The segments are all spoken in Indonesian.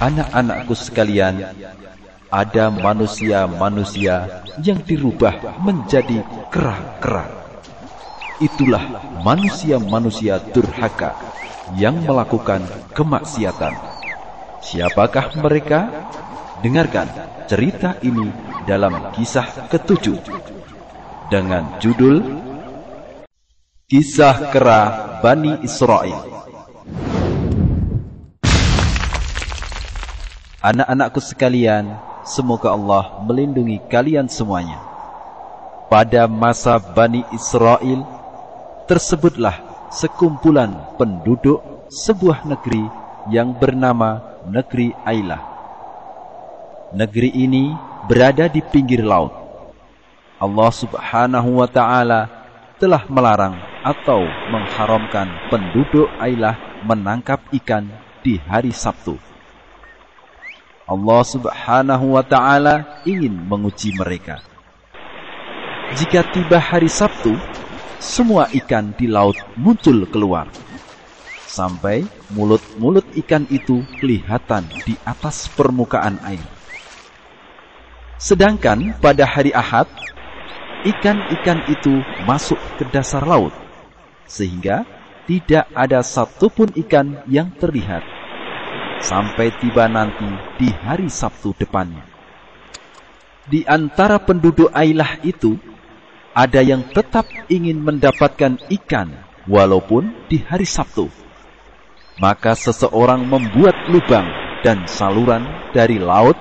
Anak-anakku sekalian, ada manusia-manusia yang dirubah menjadi kera-kera. Itulah manusia-manusia durhaka yang melakukan kemaksiatan. Siapakah mereka? Dengarkan cerita ini dalam kisah ketujuh dengan judul Kisah Kera Bani Israel. Anak-anakku sekalian, semoga Allah melindungi kalian semuanya. Pada masa Bani Israel, tersebutlah sekumpulan penduduk sebuah negeri yang bernama Negeri Ailah. Negeri ini berada di pinggir laut. Allah subhanahu wa ta'ala telah melarang atau mengharamkan penduduk Ailah menangkap ikan di hari Sabtu. Allah subhanahu wa ta'ala ingin menguji mereka. Jika tiba hari Sabtu, semua ikan di laut muncul keluar. Sampai mulut-mulut ikan itu kelihatan di atas permukaan air. Sedangkan pada hari Ahad, ikan-ikan itu masuk ke dasar laut. Sehingga tidak ada satupun ikan yang terlihat sampai tiba nanti di hari Sabtu depannya. Di antara penduduk Ailah itu, ada yang tetap ingin mendapatkan ikan walaupun di hari Sabtu. Maka seseorang membuat lubang dan saluran dari laut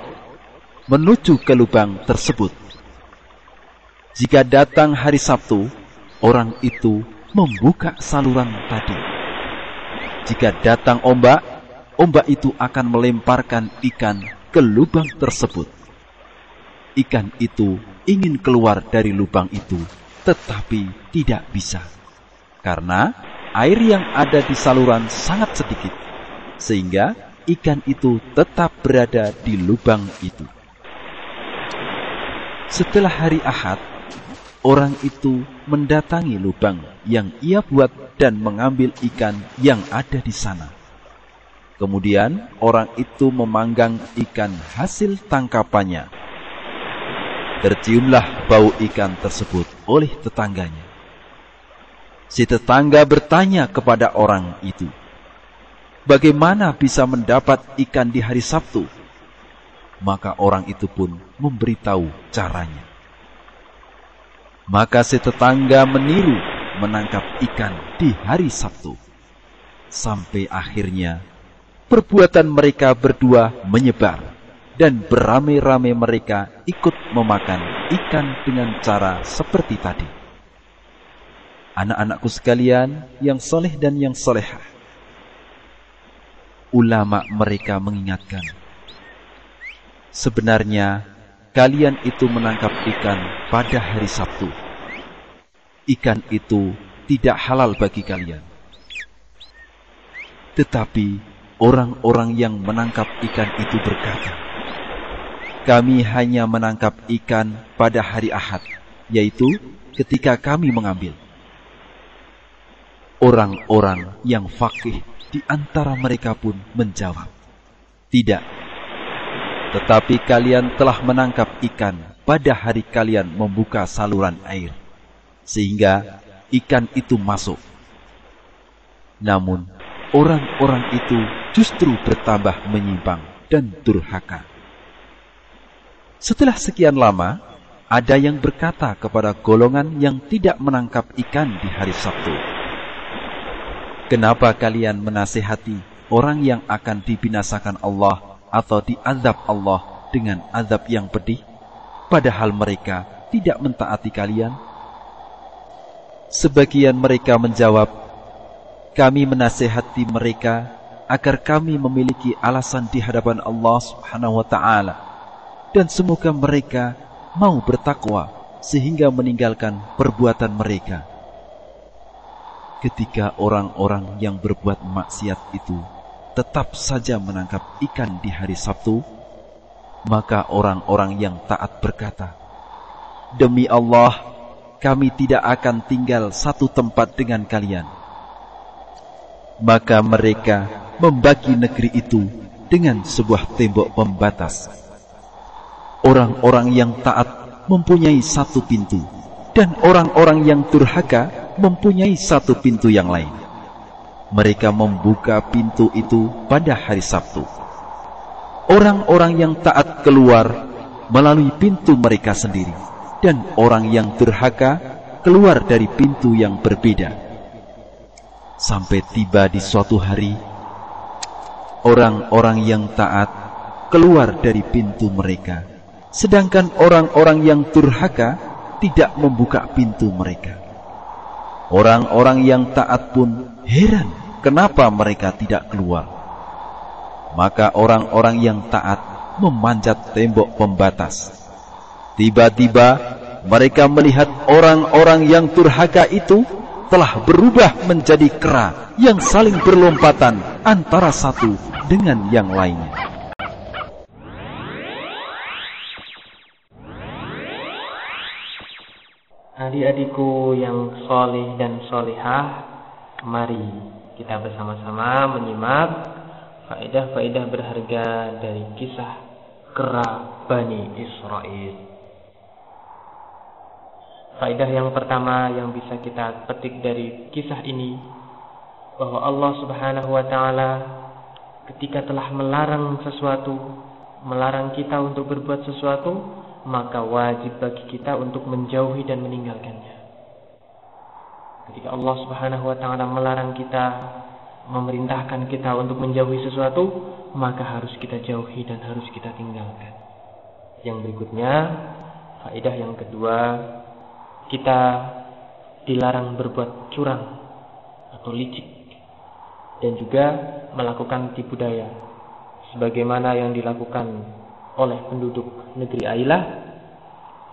menuju ke lubang tersebut. Jika datang hari Sabtu, orang itu membuka saluran tadi. Jika datang ombak, ombak itu akan melemparkan ikan ke lubang tersebut. Ikan itu ingin keluar dari lubang itu, tetapi tidak bisa. Karena air yang ada di saluran sangat sedikit, sehingga ikan itu tetap berada di lubang itu. Setelah hari Ahad, orang itu mendatangi lubang yang ia buat dan mengambil ikan yang ada di sana. Kemudian orang itu memanggang ikan hasil tangkapannya. Terciumlah bau ikan tersebut oleh tetangganya. Si tetangga bertanya kepada orang itu, Bagaimana bisa mendapat ikan di hari Sabtu? Maka orang itu pun memberitahu caranya. Maka si tetangga meniru menangkap ikan di hari Sabtu. Sampai akhirnya perbuatan mereka berdua menyebar dan beramai-ramai mereka ikut memakan ikan dengan cara seperti tadi. Anak-anakku sekalian yang soleh dan yang solehah, ulama mereka mengingatkan, sebenarnya kalian itu menangkap ikan pada hari Sabtu. Ikan itu tidak halal bagi kalian. Tetapi Orang-orang yang menangkap ikan itu berkata, Kami hanya menangkap ikan pada hari Ahad, yaitu ketika kami mengambil. Orang-orang yang fakih di antara mereka pun menjawab, Tidak, tetapi kalian telah menangkap ikan pada hari kalian membuka saluran air, sehingga ikan itu masuk. Namun, orang-orang itu justru bertambah menyimpang dan durhaka. Setelah sekian lama, ada yang berkata kepada golongan yang tidak menangkap ikan di hari Sabtu, Kenapa kalian menasehati orang yang akan dibinasakan Allah atau diazab Allah dengan azab yang pedih, padahal mereka tidak mentaati kalian? Sebagian mereka menjawab, kami menasehati mereka agar kami memiliki alasan di hadapan Allah Subhanahu wa taala dan semoga mereka mau bertakwa sehingga meninggalkan perbuatan mereka. Ketika orang-orang yang berbuat maksiat itu tetap saja menangkap ikan di hari Sabtu, maka orang-orang yang taat berkata, "Demi Allah, kami tidak akan tinggal satu tempat dengan kalian." Maka mereka membagi negeri itu dengan sebuah tembok pembatas. Orang-orang yang taat mempunyai satu pintu, dan orang-orang yang durhaka mempunyai satu pintu yang lain. Mereka membuka pintu itu pada hari Sabtu. Orang-orang yang taat keluar melalui pintu mereka sendiri, dan orang yang durhaka keluar dari pintu yang berbeda. Sampai tiba di suatu hari, orang-orang yang taat keluar dari pintu mereka, sedangkan orang-orang yang durhaka tidak membuka pintu mereka. Orang-orang yang taat pun heran kenapa mereka tidak keluar. Maka orang-orang yang taat memanjat tembok pembatas. Tiba-tiba mereka melihat orang-orang yang durhaka itu telah berubah menjadi kera yang saling berlompatan antara satu dengan yang lainnya. Adik-adikku yang solih dan solihah, mari kita bersama-sama menyimak faedah-faedah berharga dari kisah kera Bani Israel. Faedah yang pertama yang bisa kita petik dari kisah ini bahwa Allah Subhanahu wa taala ketika telah melarang sesuatu, melarang kita untuk berbuat sesuatu, maka wajib bagi kita untuk menjauhi dan meninggalkannya. Ketika Allah Subhanahu wa taala melarang kita, memerintahkan kita untuk menjauhi sesuatu, maka harus kita jauhi dan harus kita tinggalkan. Yang berikutnya, faedah yang kedua, kita dilarang berbuat curang atau licik dan juga melakukan tipu daya sebagaimana yang dilakukan oleh penduduk negeri Ailah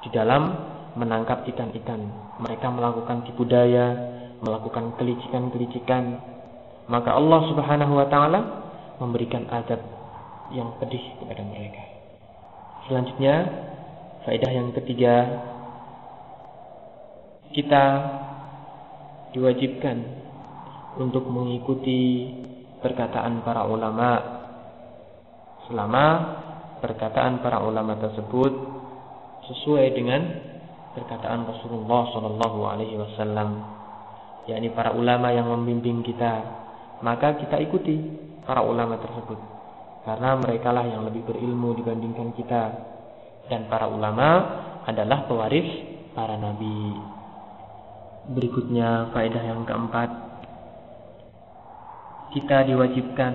di dalam menangkap ikan-ikan. Mereka melakukan tipu daya, melakukan kelicikan-kelicikan. Maka Allah Subhanahu wa taala memberikan adab yang pedih kepada mereka. Selanjutnya, faedah yang ketiga kita diwajibkan untuk mengikuti perkataan para ulama. Selama perkataan para ulama tersebut sesuai dengan perkataan Rasulullah Shallallahu Alaihi Wasallam, yakni para ulama yang membimbing kita, maka kita ikuti para ulama tersebut. Karena mereka lah yang lebih berilmu dibandingkan kita. Dan para ulama adalah pewaris para nabi. Berikutnya faedah yang keempat. Kita diwajibkan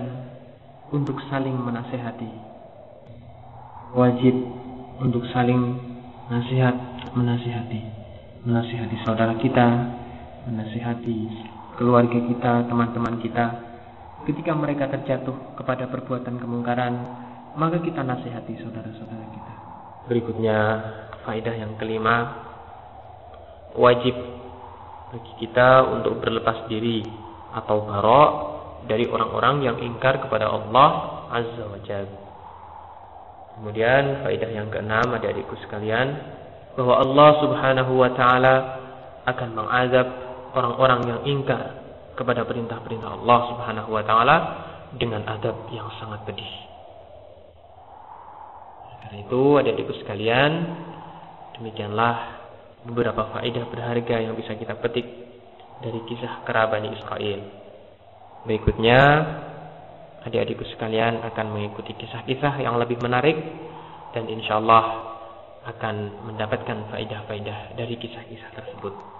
Untuk saling menasehati. Wajib Untuk saling Nasihat Menasihati Menasihati saudara kita Menasihati keluarga kita Teman-teman kita. Ketika mereka terjatuh kepada perbuatan kemungkaran Maka kita nasihati saudara-saudara kita. Berikutnya Faedah yang kelima. Wajib bagi kita untuk berlepas diri atau barok dari orang-orang yang ingkar kepada Allah Azza wa Jalla. Kemudian faedah yang keenam adik-adikku sekalian bahwa Allah Subhanahu wa taala akan mengazab orang-orang yang ingkar kepada perintah-perintah Allah Subhanahu wa taala dengan adab yang sangat pedih. Karena itu adik-adikku sekalian, demikianlah beberapa faedah berharga yang bisa kita petik dari kisah kerabat Israel. Berikutnya, adik-adikku sekalian akan mengikuti kisah-kisah yang lebih menarik dan insya Allah akan mendapatkan faedah-faedah dari kisah-kisah tersebut.